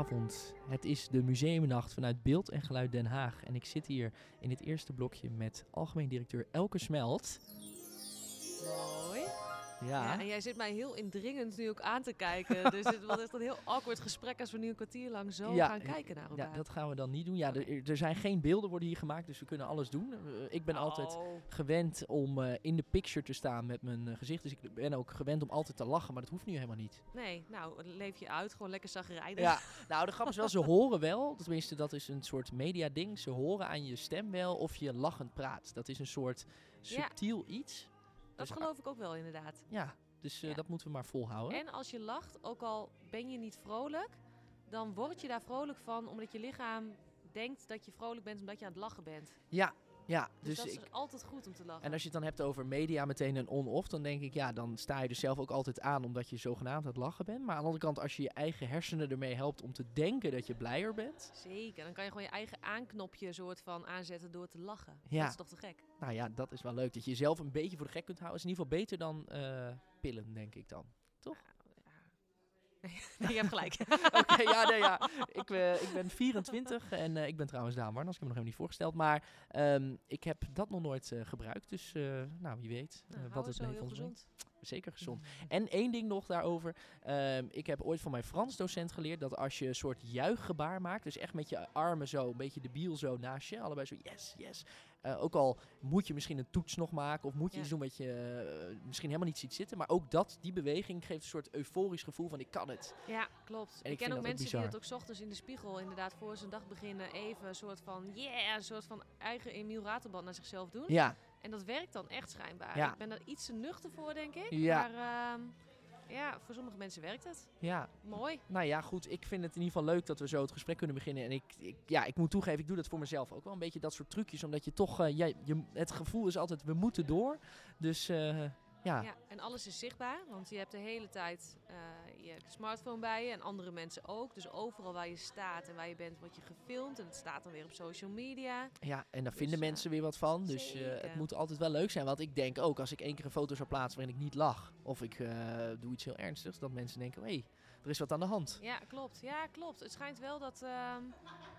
Goedenavond. Het is de museumnacht vanuit Beeld en Geluid Den Haag. En ik zit hier in het eerste blokje met algemeen directeur Elke Smelt. Ja, Ja, en jij zit mij heel indringend nu ook aan te kijken. dus het wordt echt een heel awkward gesprek als we nu een kwartier lang zo Ja, gaan kijken naar elkaar. ja, dat gaan we dan niet doen. Ja, Oké. er, er zijn geen beelden worden hier gemaakt, dus we kunnen alles doen. Eh, ik ben altijd Oh. gewend om eh, in de picture te staan met mijn eh, gezicht. Dus ik ben ook gewend om altijd te lachen, maar dat hoeft nu helemaal niet. Nee, nou, leef je uit. Gewoon lekker zagrijnig. Ja, nou de grap is wel, ze horen wel, tenminste dat is een soort media ding. Ze horen aan je stem wel of je lachend praat. Dat is een soort Ja. subtiel iets. Dat Dus, geloof ik ook wel, inderdaad. Ja, dus eh, Ja. dat moeten we maar volhouden. En als je lacht, ook al ben je niet vrolijk, dan word je daar vrolijk van, omdat je lichaam denkt dat je vrolijk bent omdat je aan het lachen bent. Ja, ja. Dus, Dus, dat is ik, altijd goed om te lachen. en als je het dan hebt over media meteen een on-off, dan denk ik, ja, dan sta je er zelf ook altijd aan omdat je zogenaamd aan het lachen bent. Maar aan de andere kant, als je je eigen hersenen ermee helpt om te denken dat je blijer bent, Zeker, dan kan je gewoon je eigen aanknopje soort van aanzetten door te lachen. Ja. Dat is toch te gek? nou ja, dat is wel leuk. Dat je jezelf een beetje voor de gek kunt houden, is in ieder geval beter dan eh, pillen, denk ik dan. Nee, je hebt gelijk. Oké, ja, nee, ja. Ik, eh, ik ben 24 en eh, ik ben trouwens Daan Warners. Ik heb me nog helemaal niet voorgesteld. Maar ehm, ik heb dat nog nooit eh, gebruikt. Dus nou, wie weet Nou, wat het heel ons brengt. Zeker gezond. En één ding nog daarover. Ehm, ik heb ooit van mijn Frans docent geleerd dat als je een soort juichgebaar maakt, dus echt met je armen zo, een beetje de biel zo naast je, allebei zo yes, yes. Eh, ook al moet je misschien een toets nog maken of moet je Ja. iets doen wat je eh, misschien helemaal niet ziet zitten, maar ook dat, die beweging geeft een soort euforisch gevoel van ik kan het. Ja, klopt. En ik ik ken ook dat ook mensen die het ook 's ochtends in de spiegel inderdaad voor zijn dag beginnen even een soort van yeah, een soort van eigen Emiel Raterband naar zichzelf doen. Ja, En dat werkt dan echt schijnbaar. Ja. Ik ben daar iets te nuchter voor, denk ik. Ja. Maar ehm, ja, voor sommige mensen werkt het. ja, Mooi. Nou ja, goed. Ik vind het in ieder geval leuk dat we zo het gesprek kunnen beginnen. En ik, ik, ja, ik moet toegeven, ik doe dat voor mezelf ook wel. Een beetje dat soort trucjes. Omdat je toch, eh, ja, je, het gevoel is altijd, we moeten door. Dus eh, ja. Ja, en alles is zichtbaar, want je hebt de hele tijd eh, je smartphone bij je en andere mensen ook. Dus overal waar je staat en waar je bent, word je gefilmd. En het staat dan weer op social media. Ja, en daar Dus, vinden mensen weer wat van. Dus eh, het moet altijd wel leuk zijn. Want ik denk ook, als ik één keer een foto zou plaatsen waarin ik niet lach. Of ik eh, doe iets heel ernstigs. Dat mensen denken, hé, hey, er is wat aan de hand. Ja, klopt. Ja, klopt. Het schijnt wel dat... ehm,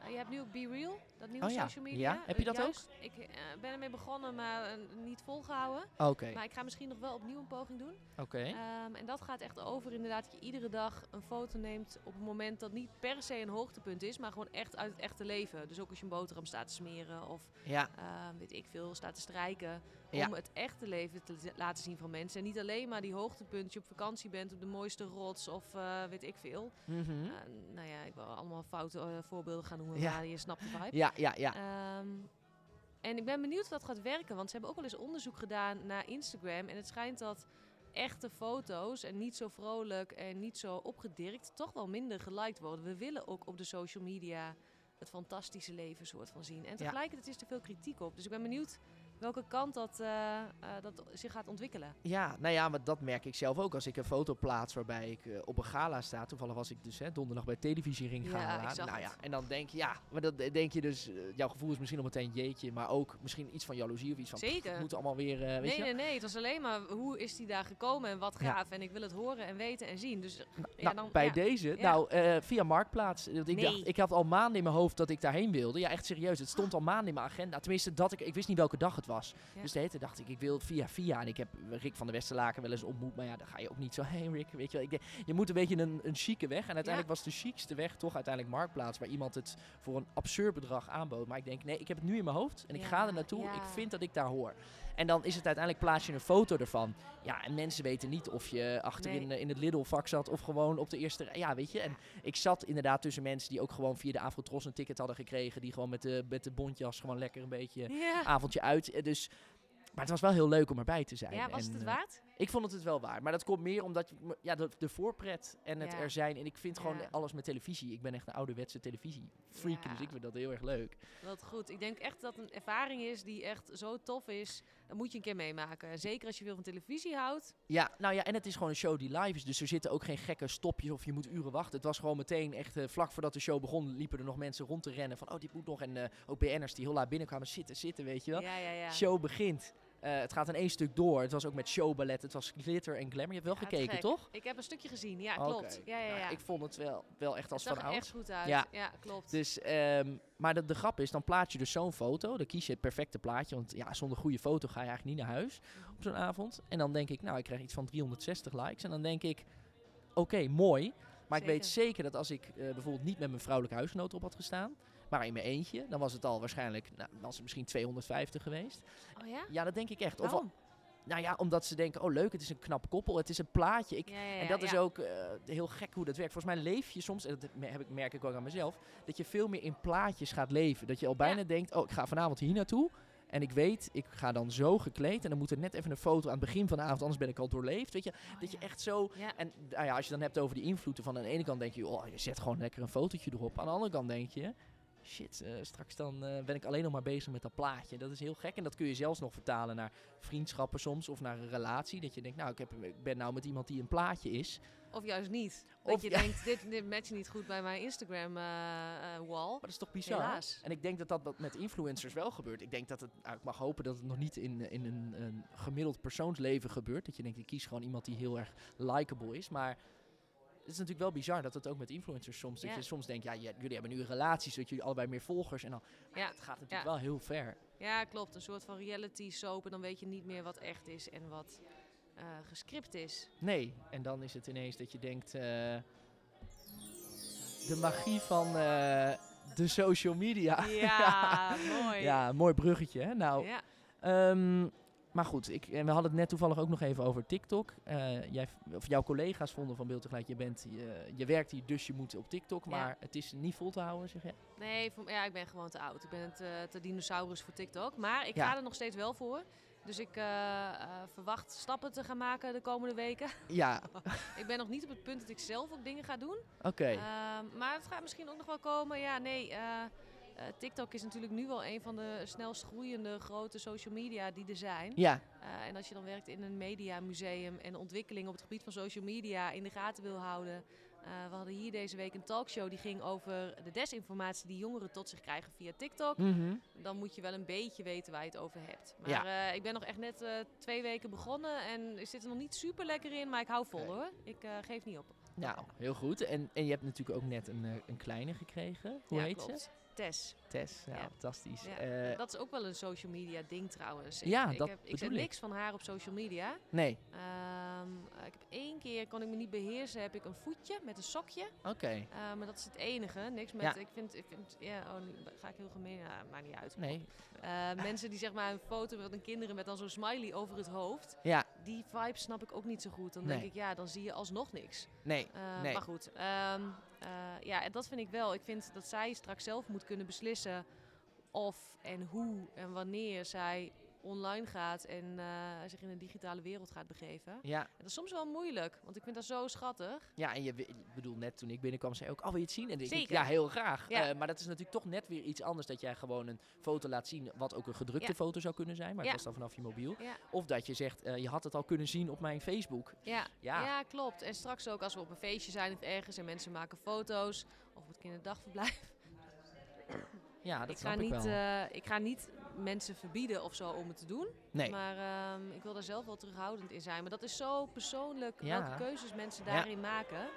eh, je hebt nu ook Be Real, dat nieuwe Oh ja. social media. Ja, heb je Eh, dat ook? juist, Ik eh, ben ermee begonnen, maar eh, niet volgehouden. Oké, Maar ik ga misschien nog wel opnieuw een poging doen. oké. Ehm, en dat gaat echt over inderdaad dat je iedere dag een foto neemt op een moment dat niet per se een hoogtepunt is, maar gewoon echt uit het echte leven. Dus ook als je een boterham staat te smeren of Ja, ehm, weet ik veel, staat te strijken. Ja. Om het echte leven te laten zien van mensen. En niet alleen maar die hoogtepunt, dat je op vakantie bent op de mooiste rots of eh, weet ik veel. Eh, nou ja, ik wil allemaal foute eh, voorbeelden gaan noemen, Ja. maar je snapt de vibe. ja, ja, ja. Ehm, en ik ben benieuwd of dat gaat werken, want ze hebben ook wel eens onderzoek gedaan naar Instagram. En het schijnt dat echte foto's en niet zo vrolijk en niet zo opgedirkt toch wel minder geliked worden. We willen ook op de social media het fantastische leven soort van zien. En tegelijkertijd is er veel kritiek op. Dus ik ben benieuwd welke kant dat, eh, eh, dat zich gaat ontwikkelen. Ja, nou ja, maar dat merk ik zelf ook. Als ik een foto plaats waarbij ik eh, op een gala sta. Toevallig was ik dus hè, donderdag bij televisiering Ja, gala. nou ja, en dan denk je, ja, maar dan denk je dus, jouw gevoel is misschien al meteen jeetje, maar ook misschien iets van jaloezie of iets van, Zeker. het moet allemaal weer, weet Nee, je. nee, nee. Het was alleen maar hoe is die daar gekomen en wat Ja. gaaf. En ik wil het horen en weten en zien. Dus ja, nou, dan, bij ja. deze, nou, via Marktplaats. Want ik, Nee. dacht, ik had al maanden in mijn hoofd dat ik daarheen wilde. Ja, echt serieus. Het stond al maanden in mijn agenda. Tenminste, dat ik, ik wist niet welke dag het was. Ja. Dus de hele tijd dacht ik, ik wil via via. En ik heb Rick van der Westerlaken wel eens ontmoet. Maar ja, dan ga je ook niet zo, hey Rick, weet je wel. Ik denk, je moet een beetje een, een chique weg. En uiteindelijk was de chicste weg toch uiteindelijk Marktplaats. Waar iemand het voor een absurd bedrag aanbood. Maar ik denk, nee, ik heb het nu in mijn hoofd. En ik ga er naartoe. Ik vind dat ik daar hoor. En dan is het uiteindelijk plaats je een foto ervan. Ja, en mensen weten niet of je achterin Nee. eh, in het Lidl-vak zat of gewoon op de eerste. Ja, weet je. En ik zat inderdaad tussen mensen die ook gewoon via de Afrotros een ticket hadden gekregen. Die gewoon met de, met de bontjas gewoon lekker een beetje avondje uit. Eh, Dus, maar het was wel heel leuk om erbij te zijn. Ja, was het En, het eh, waard? Ik vond het het wel waar. Maar dat komt meer omdat je, ja, de, de voorpret en het Ja. er zijn. En ik vind gewoon Ja. alles met televisie. Ik ben echt een ouderwetse televisiefreak. Ja. Dus ik vind dat heel erg leuk. Wat goed. Ik denk echt dat een ervaring is die echt zo tof is. Moet je een keer meemaken. Zeker als je veel van televisie houdt. Ja, nou ja, en het is gewoon een show die live is. Dus er zitten ook geen gekke stopjes of je moet uren wachten. Het was gewoon meteen echt eh, vlak voordat de show begon, liepen er nog mensen rond te rennen. Van, oh, dit moet nog. En eh, ook BN'ers die heel laat binnenkwamen zitten, zitten, weet je wel. Ja, ja, ja. Show begint. Eh, het gaat in één stuk door. Het was ook met showballet. Het was glitter en glamour. Je hebt wel Ja, gekeken, gek. toch? Ik heb een stukje gezien. Ja, klopt. Ja, ja, Nou, ja. ik vond het wel, wel echt als het van zag er oud. echt goed uit. Ja. Ja, klopt. Dus, ehm, maar de, de grap is, dan plaats je dus zo'n foto. Dan kies je het perfecte plaatje. Want ja, zonder goede foto ga je eigenlijk niet naar huis op zo'n avond. En dan denk ik, nou, ik krijg iets van 360 likes. En dan denk ik, oké, mooi. Maar ik weet Zeker. zeker dat als ik eh, bijvoorbeeld niet met mijn vrouwelijke huisgenoot op had gestaan, maar in mijn eentje, dan was het al waarschijnlijk, nou, was het misschien 250 geweest. oh ja? Ja, dat denk ik echt. Of, Waarom? nou ja, omdat ze denken, oh leuk, het is een knap koppel, het is een plaatje. Ik, Ja, ja, ja, en dat is ook eh, heel gek hoe dat werkt. Volgens mij leef je soms, en dat heb ik, merk ik ook aan mezelf, dat je veel meer in plaatjes gaat leven. Dat je al bijna denkt, oh, ik ga vanavond hier naartoe. En ik weet, ik ga dan zo gekleed. En dan moet er net even een foto aan het begin van de avond, anders ben ik al doorleefd. Weet je, Oh, dat je echt zo... En nou ja, als je dan hebt over die invloeden van aan de ene kant denk je, oh, je zet gewoon lekker een fotootje erop. Aan de andere kant denk je, shit, eh, straks dan eh, ben ik alleen nog maar bezig met dat plaatje. Dat is heel gek. En dat kun je zelfs nog vertalen naar vriendschappen soms of naar een relatie. Dat je denkt, nou, ik, heb, ik ben nou met iemand die een plaatje is. Of juist niet. Dat Of je ja. denkt, dit, dit matcht niet goed bij mijn Instagram-wall. Maar dat is toch bizar? Helaas. En ik denk dat dat, met influencers wel gebeurt. Ik denk dat het, nou, ik mag hopen dat het nog niet in, in een, een gemiddeld persoonsleven gebeurt. Dat je denkt, ik kies gewoon iemand die heel erg likable is. Maar is natuurlijk wel bizar dat het ook met influencers soms, dat Ja. je soms denkt, ja, jullie hebben nu een relatie, zodat jullie allebei meer volgers. En dan, Ja. het gaat natuurlijk wel heel ver. Ja, klopt. Een soort van reality soap. En dan weet je niet meer wat echt is en wat eh, gescript is. Nee, en dan is het ineens dat je denkt, eh, de magie van eh, de social media. Ja, mooi. Ja, mooi bruggetje. Hè? Nou, Ja. Ehm, maar goed, ik, en we hadden het net toevallig ook nog even over TikTok. Eh, jij, of jouw collega's vonden van beeld tegelijk, je, bent, je, je werkt hier, dus je moet op TikTok. Ja. Maar het is niet vol te houden, zeg je? Nee, voor, ja, ik ben gewoon te oud. Ik ben te, te dinosaurus voor TikTok. Maar ik Ja. ga er nog steeds wel voor. Dus ik eh, eh, verwacht stappen te gaan maken de komende weken. Ja, ik ben nog niet op het punt dat ik zelf ook dingen ga doen. oké. Ehm, maar het gaat misschien ook nog wel komen. Ja, nee. Eh, TikTok is natuurlijk nu wel een van de snelst groeiende grote social media die er zijn. ja, Eh, en als je dan werkt in een mediamuseum en ontwikkeling op het gebied van social media in de gaten wil houden. eh, we hadden hier deze week een talkshow die ging over de desinformatie die jongeren tot zich krijgen via TikTok. mhm. Dan moet je wel een beetje weten waar je het over hebt. Maar Ja. ik ben nog echt net twee weken begonnen en ik zit er nog niet super lekker in, maar ik hou vol hoor. Ik geef niet op. nou, heel goed. En, en je hebt natuurlijk ook net een, een kleine gekregen. Hoe ja, heet klopt. ze? Tess. Tess, ja, Ja. fantastisch. Ja, Eh, dat is ook wel een social media ding trouwens. Ja, ik, dat ik, heb, ik zet ik. niks van haar op social media. nee, Ehm, eh, ik heb één keer, kon ik me niet beheersen, heb ik een voetje met een sokje. oké. Eh, maar dat is het enige. Niks met, Ja. ik vind, ik vind ja, oh, ga ik heel gemeen, ja, maakt niet uit. Nee, Eh, mensen die zeg maar een foto van hun kinderen met dan zo'n smiley over het hoofd. ja, Die vibe snap ik ook niet zo goed. Dan Nee. denk ik, ja, dan zie je alsnog niks. nee, nee. Maar goed, ehm, ja, en dat vind ik wel. Ik vind dat zij straks zelf moet kunnen beslissen of en hoe en wanneer zij online gaat en eh, zich in de digitale wereld gaat begeven. Ja, En dat is soms wel moeilijk, want ik vind dat zo schattig. Ja, en je ik bedoel, net toen ik binnenkwam, zei je ook, oh, wil je het zien? En ik, ja, heel graag. Ja. Eh, maar dat is natuurlijk toch net weer iets anders dat jij gewoon een foto laat zien, wat ook een gedrukte Ja. foto zou kunnen zijn, maar Ja. het was dan vanaf je mobiel. Ja. Of dat je zegt, eh, je had het al kunnen zien op mijn Facebook. Ja, Ja. ja. klopt. En straks ook als we op een feestje zijn of ergens en mensen maken foto's of op het kinderdagverblijf. Ja, dat ik, snap ga ik niet, wel. ik ga niet mensen verbieden of zo om het te doen. nee, Maar ehm, ik wil daar zelf wel terughoudend in zijn. Maar dat is zo persoonlijk Ja. welke keuzes mensen Ja. daarin maken.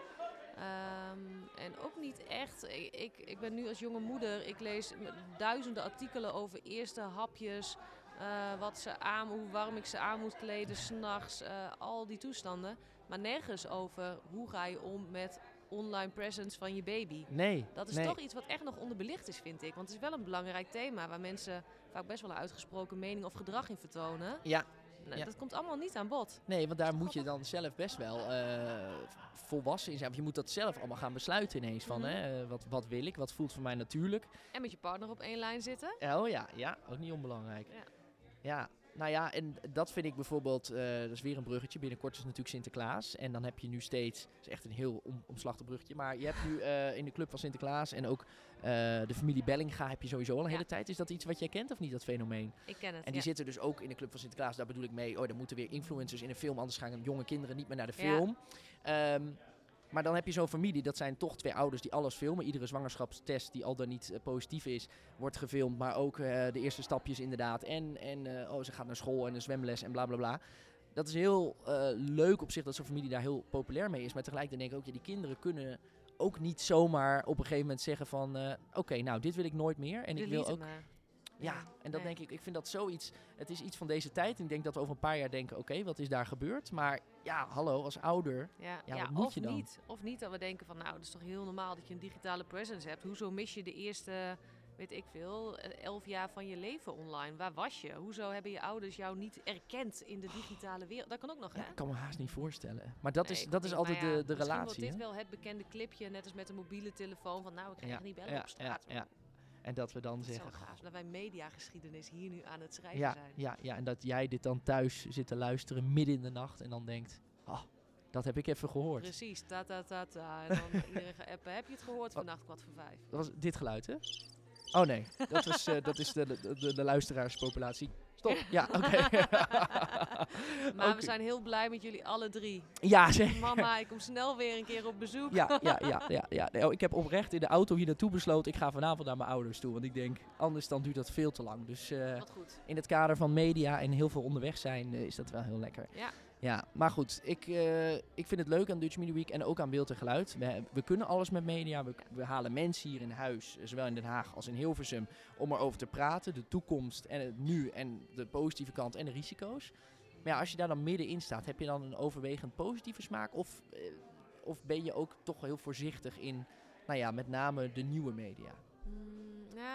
Ehm, en ook niet echt. Ik, ik, ik ben nu als jonge moeder. Ik lees duizenden artikelen over eerste hapjes. eh, wat ze aan, hoe warm ik ze aan moet kleden, s'nachts. eh al die toestanden. Maar nergens over hoe ga je om met online presence van je baby. nee. Dat is nee. toch iets wat echt nog onderbelicht is, vind ik. Want het is wel een belangrijk thema waar mensen vaak best wel een uitgesproken mening of gedrag in vertonen. Ja, Nou, Ja. Dat komt allemaal niet aan bod. nee, want daar moet je dan zelf best wel eh, volwassen in zijn. Want je moet dat zelf allemaal gaan besluiten ineens. Van, Mhm. hè, eh, wat, wat wil ik? Wat voelt voor mij natuurlijk? En met je partner op één lijn zitten. Oh ja, ja, ook niet onbelangrijk. Ja. Ja, nou ja, en dat vind ik bijvoorbeeld, eh, dat is weer een bruggetje. Binnenkort is natuurlijk Sinterklaas. En dan heb je nu steeds, het is echt een heel om, omslachtig bruggetje. Maar je hebt nu eh, in de club van Sinterklaas en ook eh, de familie Bellinga heb je sowieso al een Ja. hele tijd. Is dat iets wat jij kent of niet, dat fenomeen? Ik ken het. En die ja. zitten dus ook in de club van Sinterklaas. Daar bedoel ik mee, oh, dan moeten weer influencers in een film. Anders gaan jonge kinderen niet meer naar de Ja. film. Maar dan heb je zo'n familie, dat zijn toch twee ouders die alles filmen. Iedere zwangerschapstest die al dan niet eh, positief is, wordt gefilmd. Maar ook eh, de eerste stapjes inderdaad. En, en eh, oh, ze gaat naar school en een zwemles en bla bla bla. Dat is heel leuk op zich dat zo'n familie daar heel populair mee is. Maar tegelijkertijd denk ik ook, ja, die kinderen kunnen ook niet zomaar op een gegeven moment zeggen van... Oké, nou, dit wil ik nooit meer. En ik wil ook... maar. Ja, en dat nee. denk ik, ik vind dat zoiets, het is iets van deze tijd. Ik denk dat we over een paar jaar denken, oké, wat is daar gebeurd? Maar ja, hallo, als ouder, Ja, Ja, ja, wat moet of je dan? niet. Of niet dat we denken van, nou, dat is toch heel normaal dat je een digitale presence hebt. Hoezo mis je de eerste, weet ik veel, eh, elf jaar van je leven online? Waar was je? Hoezo hebben je ouders jou niet erkend in de digitale wereld? Dat kan ook nog, hè? ik kan me haast niet voorstellen. Maar dat Nee, is, ik dat is altijd de, de misschien relatie. wordt dit hè? wel het bekende clipje, net als met een mobiele telefoon, van nou, ik je niet bellen op straat. Ja, ja, en dat we dan is zo zeggen, gaaf dat wij mediageschiedenis hier nu aan het schrijven ja, zijn. ja, ja, en dat jij dit dan thuis zit te luisteren midden in de nacht en dan denkt, ah, dat heb ik even gehoord. Precies, ta ta ta ta. En dan iedereen appen. Heb je het gehoord vannacht kwart voor vijf? Dat was dit geluid, hè? Oh nee, dat, was, eh, dat is de, de, de, de luisteraarspopulatie. Stop. Ja, oké. Maar we zijn heel blij met jullie alle drie. Ja, zeker. Mama, ik kom snel weer een keer op bezoek. Ja, ja, ja, ja, oh, ik heb oprecht in de auto hier naartoe besloten. Ik ga vanavond naar mijn ouders toe. Want ik denk, anders dan duurt dat veel te lang. Dus goed. in het kader van media en heel veel onderweg zijn, eh, is dat wel heel lekker. Ja. Ja, maar goed. Ik, eh, ik vind het leuk aan Dutch Media Week en ook aan beeld en geluid. We, we kunnen alles met media. We, halen mensen hier in huis, eh, zowel in Den Haag als in Hilversum, om erover te praten. De toekomst en het nu en de positieve kant en de risico's. Maar ja, als je daar dan middenin staat, heb je dan een overwegend positieve smaak? Of, eh, of ben je ook toch heel voorzichtig in, nou ja, met name de nieuwe media?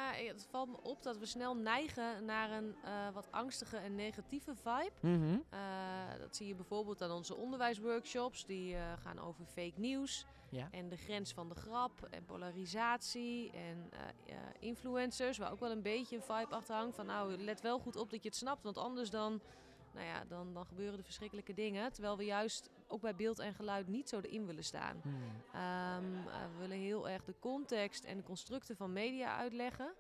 Ja, eh, het valt me op dat we snel neigen naar een eh, wat angstige en negatieve vibe. Mhm. Eh, dat zie je bijvoorbeeld aan onze onderwijsworkshops. Die gaan over fake nieuws. Ja. En de grens van de grap en polarisatie en influencers. Waar ook wel een beetje een vibe achter hangt. Van nou, let wel goed op dat je het snapt. Want anders dan, nou ja, dan, dan gebeuren er verschrikkelijke dingen. Terwijl we juist ook bij beeld en geluid niet zo erin willen staan. Hmm. Ehm, eh, we willen heel erg de context en de constructen van media uitleggen.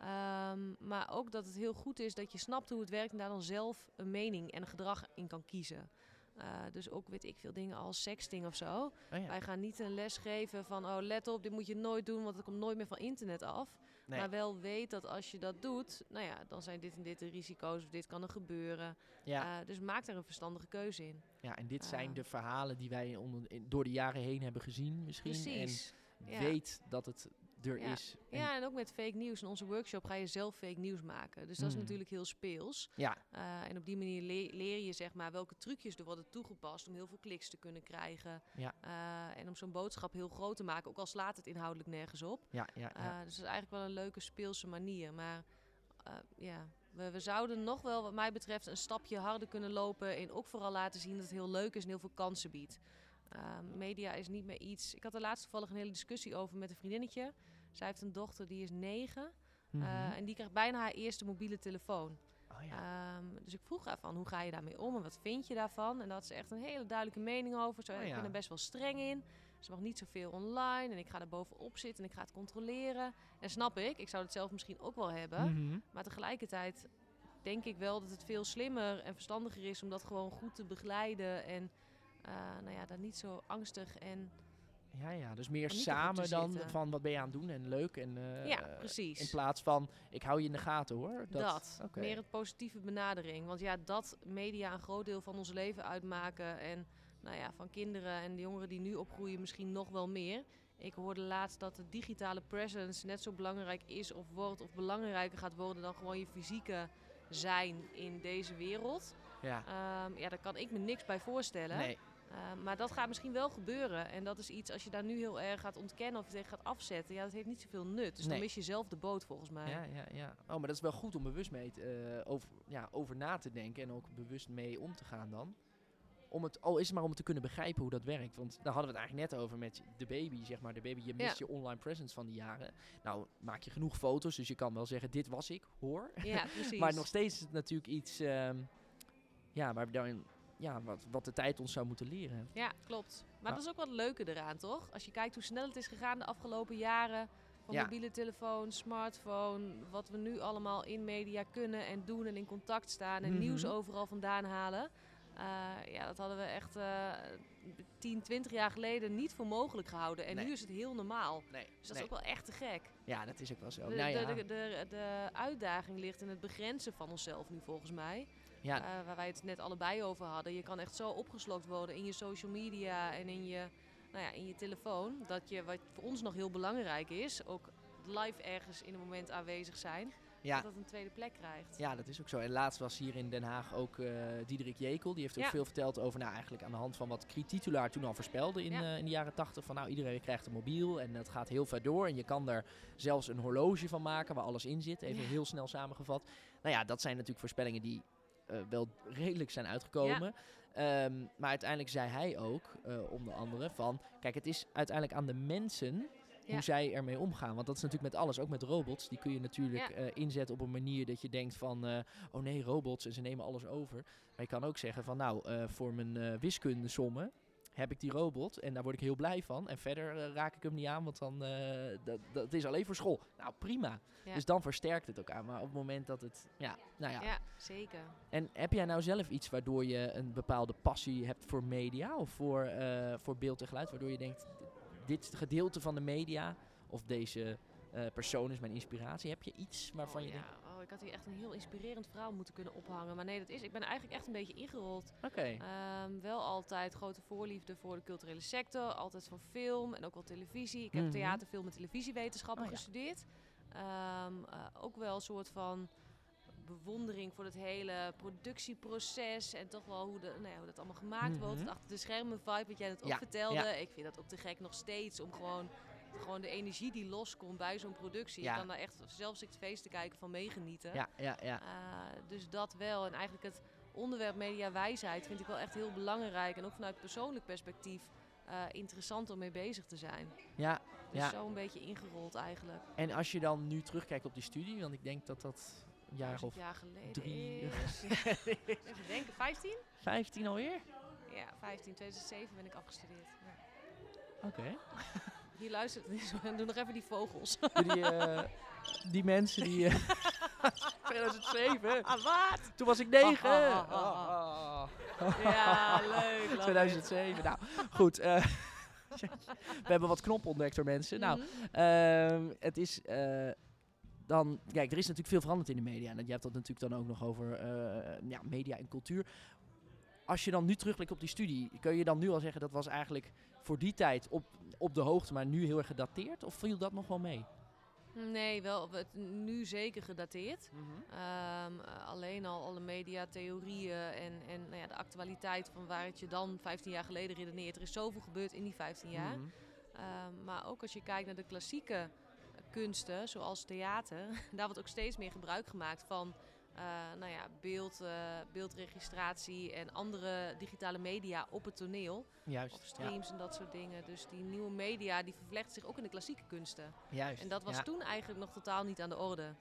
Ehm, maar ook dat het heel goed is dat je snapt hoe het werkt en daar dan zelf een mening en een gedrag in kan kiezen. Eh, dus ook weet ik veel dingen als sexting of zo. Oh ja. Wij gaan niet een les geven van oh let op, dit moet je nooit doen, want het komt nooit meer van internet af. Nee. Maar wel weet dat als je dat doet, nou ja, dan zijn dit en dit de risico's of dit kan er gebeuren. Ja. Eh, dus maak daar een verstandige keuze in. ja, en dit zijn ah. de verhalen die wij onder, in- door de jaren heen hebben gezien misschien. Precies. En Ja. weet dat het er Ja. is. En- Ja, en ook met fake nieuws. In onze workshop ga je zelf fake nieuws maken. Dus dat is Mm. natuurlijk heel speels. ja, Eh, en op die manier le- leer je zeg maar welke trucjes er worden toegepast om heel veel kliks te kunnen krijgen. Ja. Eh, en om zo'n boodschap heel groot te maken, ook al slaat het inhoudelijk nergens op. ja, ja, Eh, dus dat is eigenlijk wel een leuke speelse manier. Maar ja, we, we zouden nog wel, wat mij betreft, een stapje harder kunnen lopen. En ook vooral laten zien dat het heel leuk is en heel veel kansen biedt. Media is niet meer iets. Ik had er laatst toevallig een hele discussie over met een vriendinnetje. Zij heeft een dochter die is negen. Mhm. eh, en die krijgt bijna haar eerste mobiele telefoon. oh, ja. Ehm, dus ik vroeg haar van, hoe ga je daarmee om en wat vind je daarvan? En daar had ze echt een hele duidelijke mening over. Zo, Oh Ik ben er best wel streng in. Ze mag niet zoveel online en ik ga er bovenop zitten en ik ga het controleren. En snap ik, ik zou het zelf misschien ook wel hebben. Mhm. Maar tegelijkertijd denk ik wel dat het veel slimmer en verstandiger is om dat gewoon goed te begeleiden. En eh, nou ja, daar niet zo angstig en... Ja, ja, dus meer samen dan zitten. van wat ben je aan het doen en leuk. En, eh, ja, In precies. plaats van ik hou je in de gaten hoor. Dat, oké. meer het positieve benadering. Want ja, dat media een groot deel van ons leven uitmaken. En nou ja, van kinderen en de jongeren die nu opgroeien misschien nog wel meer. Ik hoorde laatst dat de digitale presence net zo belangrijk is of wordt of belangrijker gaat worden dan gewoon je fysieke zijn in deze wereld. Ja, Ehm, ja, daar kan ik me niks bij voorstellen. nee. Ehm, maar dat gaat misschien wel gebeuren. En dat is iets, als je daar nu heel erg gaat ontkennen of je tegen gaat afzetten, ja, dat heeft niet zoveel nut. Dus Nee. dan mis je zelf de boot volgens mij. Ja, ja, ja. Oh, maar dat is wel goed om bewust mee te, eh, over, ja, over na te denken en ook bewust mee om te gaan dan. om het, al is het maar om te kunnen begrijpen hoe dat werkt. Want daar hadden we het eigenlijk net over met de baby, zeg maar. De baby, je mist je online presence van die jaren. Nou, maak je genoeg foto's, dus je kan wel zeggen, dit was ik, hoor. Ja, precies. maar nog steeds is het natuurlijk iets, ehm, ja, waar we dan, ja, wat, wat de tijd ons zou moeten leren. Ja, klopt. Maar dat is ook wat leuke eraan, toch? Als je kijkt hoe snel het is gegaan de afgelopen jaren. Van Ja. mobiele telefoon, smartphone, wat we nu allemaal in media kunnen en doen en in contact staan en Mhm. nieuws overal vandaan halen. Eh, ja, dat hadden we echt eh 10, 20 jaar geleden niet voor mogelijk gehouden. En Nee. nu is het heel normaal. Nee, Dus dat is ook wel echt te gek. Ja, dat is ook wel zo. De, nou ja, de, de, de uitdaging ligt in het begrenzen van onszelf nu volgens mij. Ja, Eh, waar wij het net allebei over hadden. Je kan echt zo opgeslokt worden in je social media en in je, nou ja, in je telefoon. Dat je, wat voor ons nog heel belangrijk is, ook live ergens in een moment aanwezig zijn. ja. Dat dat een tweede plek krijgt. Ja, dat is ook zo. En laatst was hier in Den Haag ook eh Diederik Jekel. Die heeft ook Ja. veel verteld over, nou eigenlijk aan de hand van wat Titulaar toen al voorspelde in, Ja. eh, in de jaren tachtig. Van nou, iedereen krijgt een mobiel en dat gaat heel ver door. En je kan er zelfs een horloge van maken waar alles in zit. Even heel snel samengevat. Nou ja, dat zijn natuurlijk voorspellingen die eh, wel redelijk zijn uitgekomen. Ehm, maar uiteindelijk zei hij ook, eh, onder andere, van... Kijk, het is uiteindelijk aan de mensen Ja. hoe zij ermee omgaan. Want dat is natuurlijk met alles, ook met robots. Die kun je natuurlijk Ja. eh, inzetten op een manier dat je denkt van... oh nee, robots en ze nemen alles over. Maar je kan ook zeggen van nou, voor mijn wiskundesommen heb ik die robot en daar word ik heel blij van. En verder eh, raak ik hem niet aan, want dan eh, dat, dat is alleen voor school. Nou, prima. Ja. Dus dan versterkt het ook aan. Maar op het moment dat het, ja, nou ja. Ja, zeker. En heb jij nou zelf iets waardoor je een bepaalde passie hebt voor media of voor, eh, voor beeld en geluid? Waardoor je denkt, dit gedeelte van de media of deze persoon is mijn inspiratie. Heb je iets waarvan oh, je ja. denkt, ik had hier echt een heel inspirerend verhaal moeten kunnen ophangen. Maar nee, dat is, ik ben eigenlijk echt een beetje ingerold. oké, Ehm, wel altijd grote voorliefde voor de culturele sector. Altijd van film en ook wel televisie. Ik heb Mhm. theater, film en televisiewetenschappen Oh ja. gestudeerd. Ehm, eh, ook wel een soort van bewondering voor het hele productieproces. En toch wel hoe, de, nou ja, hoe dat allemaal gemaakt wordt. Mhm. Achter de schermen vibe, wat jij net ook Ja, vertelde. Ik vind dat ook te gek nog steeds. Om gewoon, gewoon de energie die loskomt bij zo'n productie. Ja. Je kan daar echt, zelfs ik feest te kijken, van meegenieten. ja, ja, ja. Eh, dus dat wel. En eigenlijk het onderwerp mediawijsheid vind ik wel echt heel belangrijk. En ook vanuit persoonlijk perspectief eh, interessant om mee bezig te zijn. ja. Dus Ja. zo een beetje ingerold eigenlijk. En als je dan nu terugkijkt op die studie, want ik denk dat dat een jaar of jaar geleden drie- is. Even denken, 15? 15 alweer? Ja, 15. 2007 ben ik afgestudeerd. Ja. Oké. Hier luistert, doe nog even die vogels. Die, eh, die mensen die... eh, 2007? Ah, wat? Toen was ik 9. Ah, ah, ah, Ja, leuk. love 2007. Nou, goed. eh, we hebben wat knoppen ontdekt door mensen. Nou, Mhm. Ehm, het is eh, dan, kijk, er is natuurlijk veel veranderd in de media. En je hebt dat natuurlijk dan ook nog over eh, ja, media en cultuur. Als je dan nu terugblikt op die studie, kun je dan nu al zeggen dat was eigenlijk voor die tijd op, op de hoogte, maar nu heel erg gedateerd? Of viel dat nog wel mee? Nee, wel het, nu zeker gedateerd. Ehm, eh, alleen al alle mediatheorieën en, en nou ja, de actualiteit van waar het je dan 15 jaar geleden redeneert. Er is zoveel gebeurd in die 15 jaar. Mhm. Ehm, maar ook als je kijkt naar de klassieke kunsten, zoals theater, daar wordt ook steeds meer gebruik gemaakt van nou ja, beeld, eh, beeldregistratie en andere digitale media op het toneel. Juist. Of streams en dat soort dingen. Dus die nieuwe media die vervlecht zich ook in de klassieke kunsten. Juist. En dat was Ja. toen eigenlijk nog totaal niet aan de orde.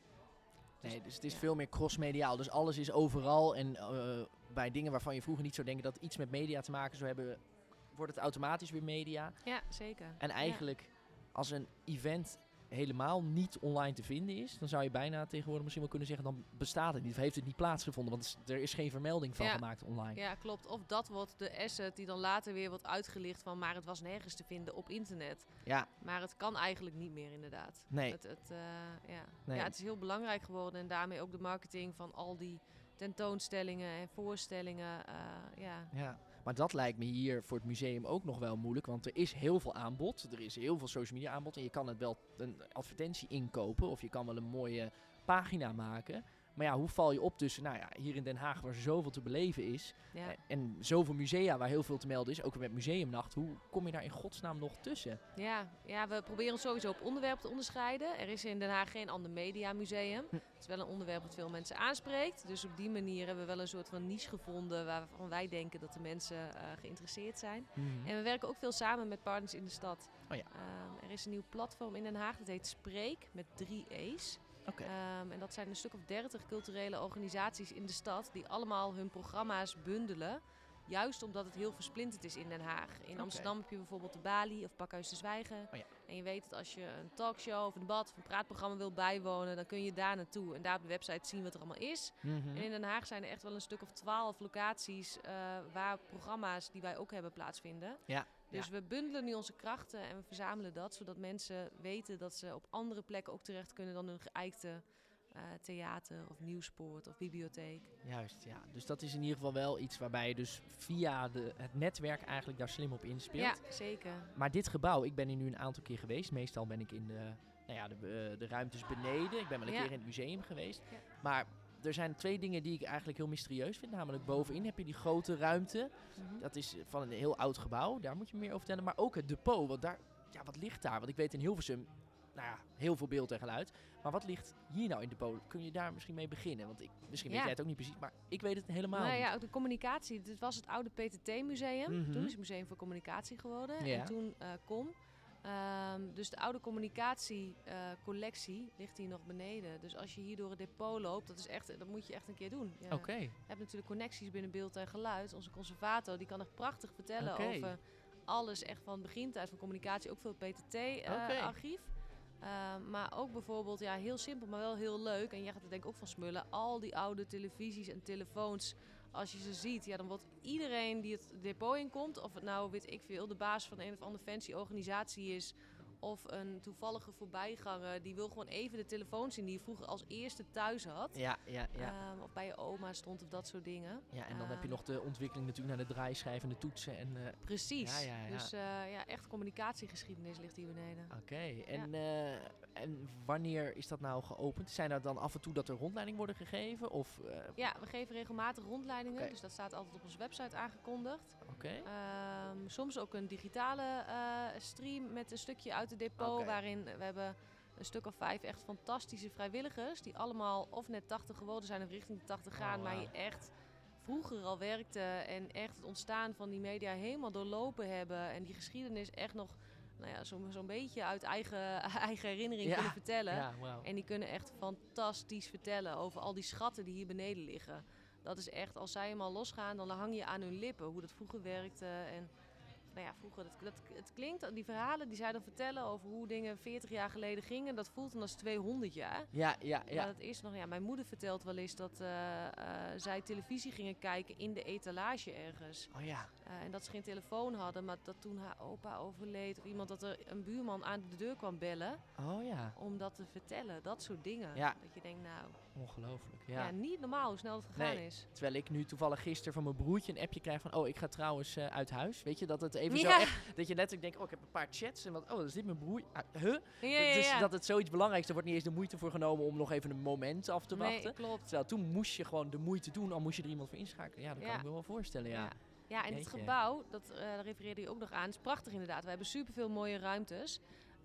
Nee, dus het is ja. veel meer crossmediaal. Dus alles is overal. En eh, bij dingen waarvan je vroeger niet zou denken dat iets met media te maken zou hebben, wordt het automatisch weer media. Ja, zeker. En eigenlijk, als een event helemaal niet online te vinden is, dan zou je bijna tegenwoordig misschien wel kunnen zeggen, dan bestaat het niet. Of heeft het niet plaatsgevonden, want er is geen vermelding van Ja. gemaakt online. Ja, klopt. Of dat wordt de asset die dan later weer wordt uitgelicht van, maar het was nergens te vinden op internet. Ja, Maar het kan eigenlijk niet meer inderdaad. nee. Het, het, eh, ja. Nee. ja, het is heel belangrijk geworden en daarmee ook de marketing van al die tentoonstellingen en voorstellingen. eh, ja. Ja, maar dat lijkt me hier voor het museum ook nog wel moeilijk. Want er is heel veel aanbod. Er is heel veel social media aanbod. En je kan het wel een advertentie inkopen. Of je kan wel een mooie pagina maken. Maar ja, hoe val je op tussen, nou ja, hier in Den Haag waar zoveel te beleven is. Ja. eh, En zoveel musea waar heel veel te melden is. Ook met museumnacht. Hoe kom je daar in godsnaam nog tussen? Ja, ja, we proberen ons sowieso op onderwerp te onderscheiden. Er is in Den Haag geen ander mediamuseum. Hm. Het is wel een onderwerp dat veel mensen aanspreekt. Dus op die manier hebben we wel een soort van niche gevonden waarvan wij denken dat de mensen eh, geïnteresseerd zijn. En we werken ook veel samen met partners in de stad. Oh ja. Ehm, er is een nieuw platform in Den Haag, dat heet Spreek, met drie E's. Ehm, en dat zijn een stuk of dertig culturele organisaties in de stad die allemaal hun programma's bundelen. Juist omdat het heel versplinterd is in Den Haag. In. Amsterdam heb je bijvoorbeeld de Bali of Pakhuis de Zwijgen. Oh ja. En je weet dat als je een talkshow of een debat of een praatprogramma wil bijwonen, dan kun je daar naartoe. En daar op de website zien wat er allemaal is. Mhm. En in Den Haag zijn er echt wel een stuk of twaalf locaties eh, waar programma's die wij ook hebben plaatsvinden. Ja, Dus we bundelen nu onze krachten en we verzamelen dat, zodat mensen weten dat ze op andere plekken ook terecht kunnen dan hun geëikte eh, theater of nieuwspoort of bibliotheek. Juist, ja. Dus dat is in ieder geval wel iets waarbij je dus via de, het netwerk eigenlijk daar slim op inspeelt. Ja, zeker. Maar dit gebouw, ik ben hier nu een aantal keer geweest. Meestal ben ik in de, nou ja, de, eh, de ruimtes beneden. Ik ben wel een Ja. keer in het museum geweest. Ja. Maar er zijn twee dingen die ik eigenlijk heel mysterieus vind. Namelijk bovenin heb je die grote ruimte. Mhm. Dat is van een heel oud gebouw. Daar moet je meer over vertellen. Maar ook het depot. Want daar, ja, wat ligt daar? Want ik weet in Hilversum, nou ja, heel veel beeld en geluid. Maar wat ligt hier nou in het depot? Kun je daar misschien mee beginnen? Want ik, misschien weet jij het ook niet precies. Maar ik weet het helemaal Nou niet. ja, ook de communicatie. Dit was het oude PTT-museum. Mhm. Toen is het Museum voor Communicatie geworden. Ja. En toen eh KOM. Ehm, dus de oude communicatiecollectie ligt hier nog beneden. Dus als je hier door het depot loopt, dat, is echt, dat moet je echt een keer doen. Ja. Oké. Je hebt natuurlijk connecties binnen beeld en geluid. Onze conservator die kan echt prachtig vertellen over alles echt van begintijd van communicatie. Ook veel. PTT-archief. Ehm, maar ook bijvoorbeeld, ja, heel simpel, maar wel heel leuk. En jij gaat er denk ik ook van smullen. Al die oude televisies en telefoons. Als je ze ziet, ja, dan wordt iedereen die het depot inkomt, of het nou, weet ik veel, de baas van een of andere fancy organisatie is, of een toevallige voorbijganger, die wil gewoon even de telefoon zien die je vroeger als eerste thuis had. Ja, ja, ja. Ehm, of bij je oma stond of dat soort dingen. ja, en dan heb je ehm, nog de ontwikkeling natuurlijk naar de draaischijf en de toetsen. En, eh, Precies. Ja, ja, ja. Dus eh, ja, echt communicatiegeschiedenis ligt hier beneden. Oké, en, eh, en wanneer is dat nou geopend? Zijn er dan af en toe dat er rondleidingen worden gegeven? Of, Ja, we geven regelmatig rondleidingen. Dus dat staat altijd op onze website aangekondigd. Oké, Ehm, soms ook een digitale stream met een stukje uit het depot. Waarin we hebben een stuk of vijf echt fantastische vrijwilligers. Die allemaal of net 80 geworden zijn of richting de 80 gaan. Oh, Maar je echt vroeger al werkte. En echt het ontstaan van die media helemaal doorlopen hebben. En die geschiedenis echt nog nou ja, zo'n zo'n beetje uit eigen, eigen herinnering Ja, kunnen vertellen. ja. En die kunnen echt fantastisch vertellen over al die schatten die hier beneden liggen. Dat is echt, als zij helemaal losgaan, dan hang je aan hun lippen hoe dat vroeger werkte. En nou ja, vroeger, dat, dat, het klinkt, die verhalen die zij dan vertellen over hoe dingen 40 jaar geleden gingen, dat voelt dan als 200 jaar. Ja, ja, Maar ja. dat is nog, ja, mijn moeder vertelt wel eens dat eh, eh, zij televisie gingen kijken in de etalage ergens. Oh ja, Eh, en dat ze geen telefoon hadden, maar dat toen haar opa overleed of iemand dat er een buurman aan de deur kwam bellen oh ja. om dat te vertellen. Dat soort dingen. Ja. Dat je denkt, nou, Ongelooflijk, ja. ja. niet normaal hoe snel het gegaan Nee. is. Terwijl ik nu toevallig gisteren van mijn broertje een appje krijg van... Oh, ik ga trouwens eh, uit huis. Weet je, dat het even zo echt... Dat je letterlijk denkt, oh, ik heb een paar chats. En wat, oh, is dit mijn broer? Ah, huh? Ja, ja, dus dat het zoiets belangrijks. Er wordt niet eens de moeite voor genomen om nog even een moment af te nee, wachten. klopt. Terwijl toen moest je gewoon de moeite doen, al moest je er iemand voor inschakelen. Ja, dat kan ik me wel voorstellen, ja. Ja. En het gebouw, dat daar refereerde je ook nog aan, is prachtig inderdaad. We hebben superveel mooie ruimtes.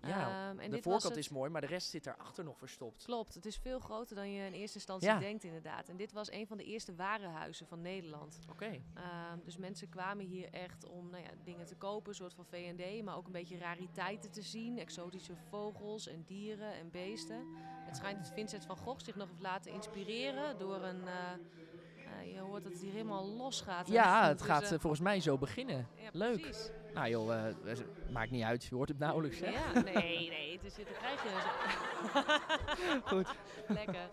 Ja, Ehm, en de voorkant is mooi, maar de rest zit daarachter nog verstopt. Klopt, het is veel groter dan je in eerste instantie Ja. denkt inderdaad. En dit was een van de eerste warenhuizen van Nederland. Oké. Ehm, dus mensen kwamen hier echt om nou ja, dingen te kopen, een soort van V&D, maar ook een beetje rariteiten te zien. Exotische vogels en dieren en beesten. Het schijnt dat Vincent van Gogh zich nog heeft laten inspireren door een... eh, je hoort dat het hier helemaal losgaat. hè, Ja, het Dus, gaat eh, eh, volgens mij zo beginnen. ja, leuk. Precies. Nou joh, eh, maakt niet uit. Je hoort het nauwelijks, hè? Ja, nee, nee, dus dan krijg je Goed. Lekker.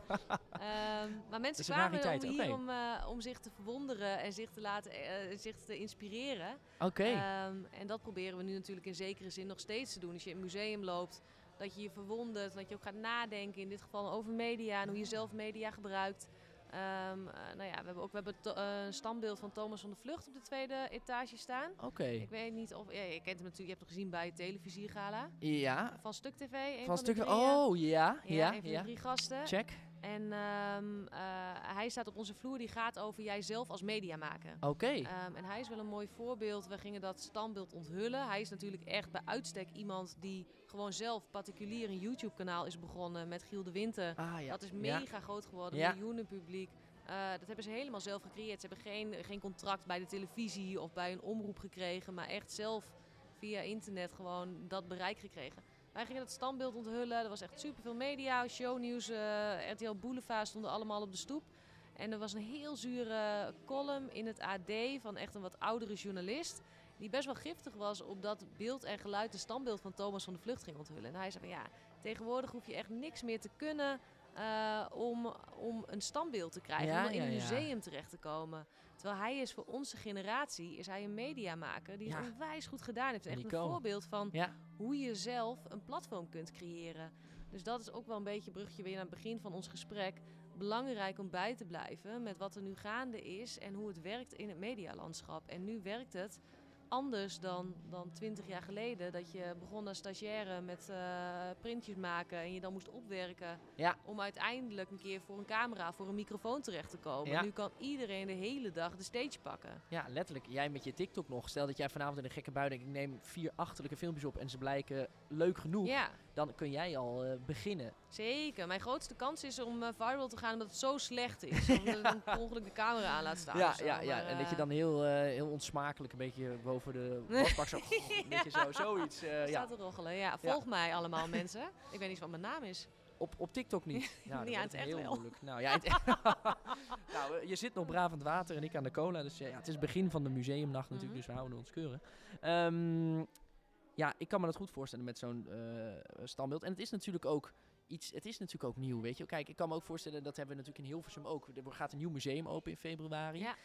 Ehm, maar mensen kwamen om hier om, eh, om zich te verwonderen en zich te laten eh, zich te inspireren. Oké. Ehm, en dat proberen we nu natuurlijk in zekere zin nog steeds te doen. Als je in een museum loopt, dat je je verwondert, dat je ook gaat nadenken, in dit geval over media en hoe je zelf media gebruikt. Ehm, eh, nou ja, we hebben ook we hebben eh, een standbeeld van Thomas van de Vlucht op de tweede etage staan. Oké. Ik weet niet of... Ja, je kent hem natuurlijk, je hebt hem gezien bij het televisiegala. Ja. Van Stuk TV, een Van drie, eh, Oh, ja. ja, Ja, een van ja. de drie gasten. Check. En ehm, eh, hij staat op onze vloer, die gaat over jijzelf als media maken. Oké. Ehm, en hij is wel een mooi voorbeeld. We gingen dat standbeeld onthullen. Hij is natuurlijk echt bij uitstek iemand die gewoon zelf particulier een YouTube-kanaal is begonnen met Giel de Winter. ah, ja. Dat is Ja. mega groot geworden, Ja. miljoenen publiek. Eh, dat hebben ze helemaal zelf gecreëerd. Ze hebben geen, geen contract bij de televisie of bij een omroep gekregen, maar echt zelf via internet gewoon dat bereik gekregen. Wij gingen het standbeeld onthullen. Er was echt superveel media, shownieuws, eh RTL Boulevard stonden allemaal op de stoep. En er was een heel zure column in het AD van echt een wat oudere journalist. Die best wel giftig was op dat beeld en geluid het standbeeld van Thomas van de Vlucht ging onthullen. En hij zei van ja, tegenwoordig hoef je echt niks meer te kunnen eh, om, om een standbeeld te krijgen. Ja, om in een ja. museum terecht te komen. Terwijl hij is voor onze generatie is hij een mediamaker die het onwijs goed gedaan heeft. Echt een voorbeeld van hoe je zelf een platform kunt creëren. Dus dat is ook wel een beetje een brugje weer naar het begin van ons gesprek. Belangrijk om bij te blijven met wat er nu gaande is en hoe het werkt in het medialandschap. En nu werkt het anders dan, dan 20 jaar geleden. Dat je begon als stagiaire met eh, printjes maken en je dan moest opwerken. Ja. Om uiteindelijk een keer voor een camera, voor een microfoon terecht te komen. Ja. Nu kan iedereen de hele dag de stage pakken. Ja, letterlijk. Jij met je TikTok nog. Stel dat jij vanavond in een gekke bui denkt, ik neem vier achterlijke filmpjes op en ze blijken leuk genoeg. Ja. Dan kun jij al eh, beginnen. Zeker. Mijn grootste kans is om eh, viral te gaan omdat het zo slecht is. Omdat ik dan per ongeluk de camera aan laat staan. ja, zo. ja, ja. En dat je eh, dan heel, heel onsmakelijk een beetje boven de wasbak zo... een beetje zo, zoiets. eh, ja. staat te roggelen. Ja, volg mij allemaal mensen. Ik weet niet wat mijn naam is. Op, op TikTok niet. Nou, Niet aan het echt heel wel. moeilijk. Nou, ja, nou, je zit nog braaf aan het water en ik aan de cola. Dus ja, het is het begin van de museumnacht natuurlijk, Mhm. dus we houden ons keuren. Ehm, ja, ik kan me dat goed voorstellen met zo'n eh, standbeeld. En het is natuurlijk ook iets, het is natuurlijk ook nieuw, weet je. Kijk, ik kan me ook voorstellen, dat hebben we natuurlijk in Hilversum ook. Er gaat een nieuw museum open in februari. Ja.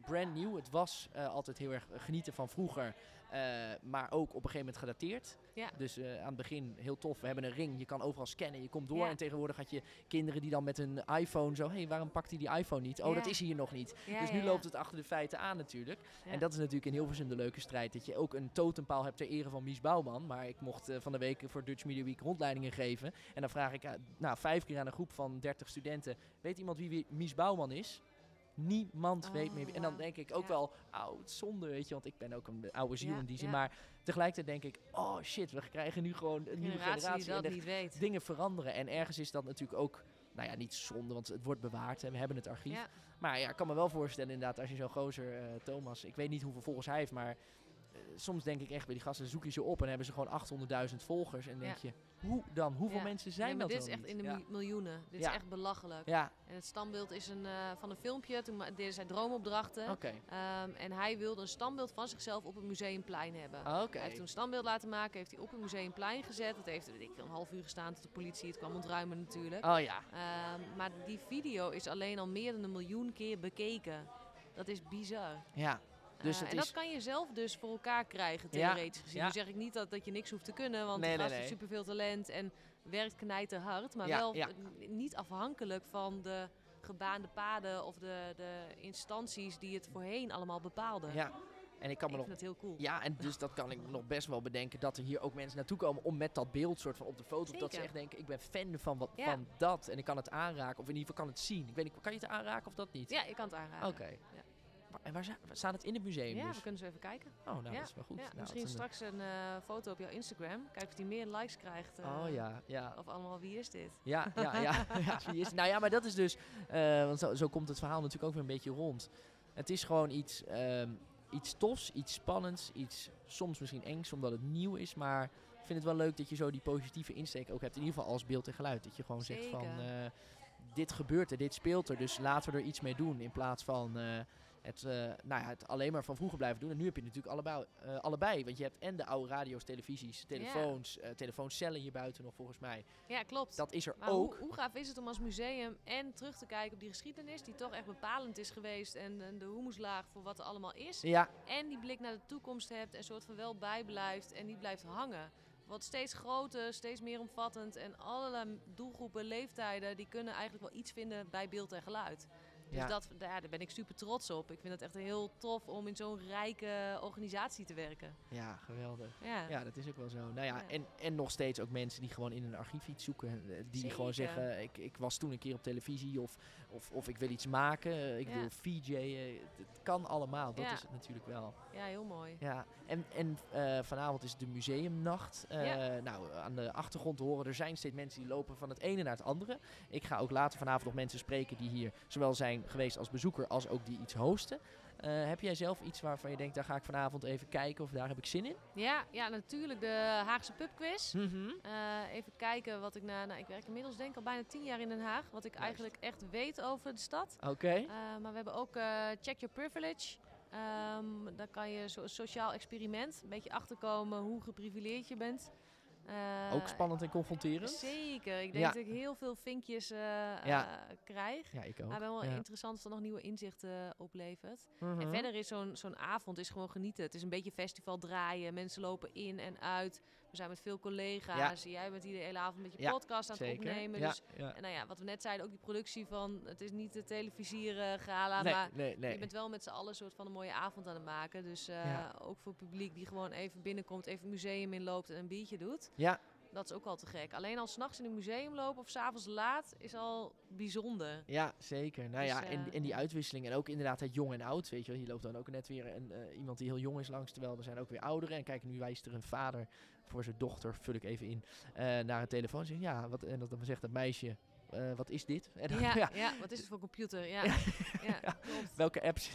Brand nieuw. Het was eh, altijd heel erg genieten van vroeger. eh, maar ook op een gegeven moment gedateerd. Ja. Dus eh, aan het begin heel tof. We hebben een ring. Je kan overal scannen. Je komt door. Ja. En tegenwoordig had je kinderen die dan met een iPhone zo... Hé, hey, waarom pakt hij die iPhone niet? Oh, Ja. dat is hier nog niet. Dus nu loopt het achter de feiten aan natuurlijk. En dat is natuurlijk in Hilversum de leuke strijd. Dat je ook een totempaal hebt ter ere van Mies Bouwman. Maar ik mocht van de week voor Dutch Media Week rondleidingen geven. En dan vraag ik nou, vijf keer aan een groep van 30 studenten... Weet iemand wie Mies Bouwman is? Niemand Oh, weet meer. wie- En dan denk ik ook Ja. wel, oh, het is zonde, weet je. Want ik ben ook een oude ziel Ja, in die zin. ja. Maar tegelijkertijd denk ik, oh shit, we krijgen nu gewoon een nieuwe generatie die en dat de niet weet. dingen veranderen. En ergens is dat natuurlijk ook, nou ja, niet zonde, want het wordt bewaard. Hè. We hebben het archief. Maar ja, ik kan me wel voorstellen inderdaad, als je zo'n gozer, eh, Thomas, ik weet niet hoeveel volgers hij heeft, maar soms denk ik echt bij die gasten, zoek je ze op en hebben ze gewoon 800.000 volgers. En denk Ja. je, hoe dan? Hoeveel Ja. mensen zijn nee, maar dat dit is echt niet? in de mi- miljoenen. Dit is echt belachelijk. ja, En het standbeeld is een, eh, van een filmpje. Toen deden zij droomopdrachten. oké. Ehm, en hij wilde een standbeeld van zichzelf op het museumplein hebben. Ah, Oké. Hij heeft toen een standbeeld laten maken, heeft hij op het museumplein gezet. Dat heeft ik, een half uur gestaan tot de politie het kwam ontruimen natuurlijk. Oh ja. Ehm, maar die video is alleen al meer dan een miljoen keer bekeken. Dat is bizar. Ja. Dus Eh, en is- dat kan je zelf dus voor elkaar krijgen, Ja, theoretisch gezien. ja. Nu zeg ik niet dat, dat je niks hoeft te kunnen, want Nee, de nee, gast heeft nee. superveel talent en werkt knijterhard. Maar Ja, wel ja. niet afhankelijk van de gebaande paden of de, de instanties die het voorheen allemaal bepaalden. Ja. En ik kan ik me vind nog het heel cool. Ja, en dus dat kan ik nog best wel bedenken dat er hier ook mensen naartoe komen om met dat beeld soort van op de foto. Dat ze echt denken, ik ben fan van, wat, Ja. van dat en ik kan het aanraken. Of in ieder geval kan het zien. Ik weet niet, kan je het aanraken of dat niet? Ja, je kan het aanraken. Oké. Maar- En waar, sta- waar staat het in het museum Ja, dus? we kunnen zo even kijken. Oh, nou ja. dat is wel goed. Ja, Nou, misschien een- straks een eh, foto op jouw Instagram. Kijk of die meer likes krijgt. eh, Oh ja, ja. Of allemaal, wie is dit? Ja, ja, ja. ja wie is, nou ja, maar dat is dus... eh, want zo, zo komt het verhaal natuurlijk ook weer een beetje rond. Het is gewoon iets, ehm, iets tofs, iets spannends, iets soms misschien engs omdat het nieuw is. Maar ik vind het wel leuk dat je zo die positieve insteek ook hebt. In ieder geval als beeld en geluid. Dat je gewoon zegt van... Eh, dit gebeurt er, dit speelt er. Dus laten we er iets mee doen. In plaats van... het, eh, nou ja, het alleen maar van vroeger blijven doen. En nu heb je natuurlijk allebei, eh, allebei. Want je hebt en de oude radio's, televisies, telefoons, eh, telefooncellen hier buiten nog volgens mij. Ja, klopt. Dat is er Maar ook. Hoe, hoe gaaf is het om als museum en terug te kijken op die geschiedenis, die toch echt bepalend is geweest, en, en de humuslaag voor wat er allemaal is. Ja, En die blik naar de toekomst hebt en soort van wel bijblijft en die blijft hangen. Wordt steeds groter, steeds meer omvattend en allerlei doelgroepen, leeftijden, die kunnen eigenlijk wel iets vinden bij beeld en geluid. Dus Ja. dat, ja, daar ben ik super trots op. Ik vind het echt heel tof om in zo'n rijke organisatie te werken. Ja, geweldig. Ja. Ja, dat is ook wel zo. Nou ja. En, en nog steeds ook mensen die gewoon in een archief iets zoeken. eh, Die gewoon zeggen, ik, ik was toen een keer op televisie of, of, of ik wil iets maken. eh, Ik wil VJ. eh, Het, kan allemaal, dat is het natuurlijk wel. ja, heel mooi. Ja, en, en vanavond is de museumnacht. Nou, aan de achtergrond te horen, er zijn steeds mensen die lopen van het ene naar het andere. Ik ga ook later vanavond nog mensen spreken die hier zowel zijn geweest als bezoeker, als ook die iets hosten. Eh, heb jij zelf iets waarvan je denkt, daar ga ik vanavond even kijken of daar heb ik zin in? Ja, ja, natuurlijk de Haagse pubquiz. Eh, even kijken wat ik na. Nou, ik werk inmiddels denk ik al bijna tien jaar in Den Haag. Wat ik Juist. eigenlijk echt weet over de stad. Oké. Eh, maar we hebben ook Check Your Privilege. Ehm dan kan je zo'n sociaal experiment een beetje achterkomen hoe geprivileerd je bent. Eh, ook spannend en confronterend. Zeker. Ik denk Ja. dat ik heel veel vinkjes eh, Ja. eh, krijg. Ja, ik ook. Maar wel ja. interessant dat nog nieuwe inzichten oplevert. Mhm. En verder is zo'n zo'n avond is gewoon genieten. Het is een beetje festival draaien. Mensen lopen in en uit. We zijn met veel collega's. Jij bent hier de hele avond met je podcast aan het Zeker. opnemen. Dus, en nou ja, wat we net zeiden, ook die productie van... Het is niet de televisieren gala, nee, maar... nee, nee. Je bent wel met z'n allen een soort van een mooie avond aan het maken. Dus eh, ook voor het publiek die gewoon even binnenkomt, even het museum inloopt en een biertje doet. Ja, Dat is ook al te gek. Alleen al s'nachts in een museum lopen of s'avonds laat is al bijzonder. ja, zeker. Nou Dus, ja, en, eh, en die uitwisseling. En ook inderdaad het jong en oud. Weet je wel, hier loopt dan ook net weer een, eh, iemand die heel jong is langs. Terwijl er zijn ook weer ouderen. En kijk, nu wijst er een vader voor zijn dochter, vul ik even in, eh, naar een telefoon. Zegt, ja, wat, en dat, dan zegt dat meisje, eh, wat is dit? En dan, Ja, ja, ja. wat is het voor computer? Ja, ja. welke apps?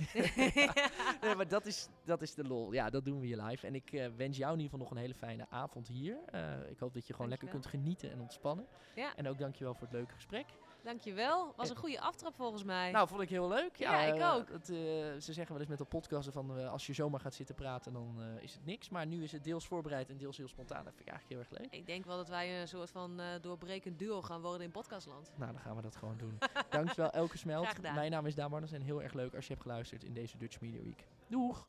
nee, maar dat is, dat is de lol. Ja, dat doen we hier live. En ik eh, wens jou in ieder geval nog een hele fijne avond hier. Eh, ik hoop dat je gewoon lekker kunt genieten en ontspannen. Ja. En ook dankjewel voor het leuke gesprek. Dankjewel. Was een goede aftrap volgens mij. Nou, vond ik heel leuk. Ja, ik eh, ook. Het, eh, ze zeggen wel eens met de podcasten van eh, als je zomaar gaat zitten praten, dan eh, is het niks. Maar nu is het deels voorbereid en deels heel spontaan. Dat vind ik eigenlijk heel erg leuk. ik denk wel dat wij een soort van eh, doorbrekend duo gaan worden in podcastland. Nou, dan gaan we dat gewoon doen. Dankjewel Elke Smelt. Graag gedaan. Mijn naam is Daan Marners en heel erg leuk als je hebt geluisterd in deze Dutch Media Week. Doeg!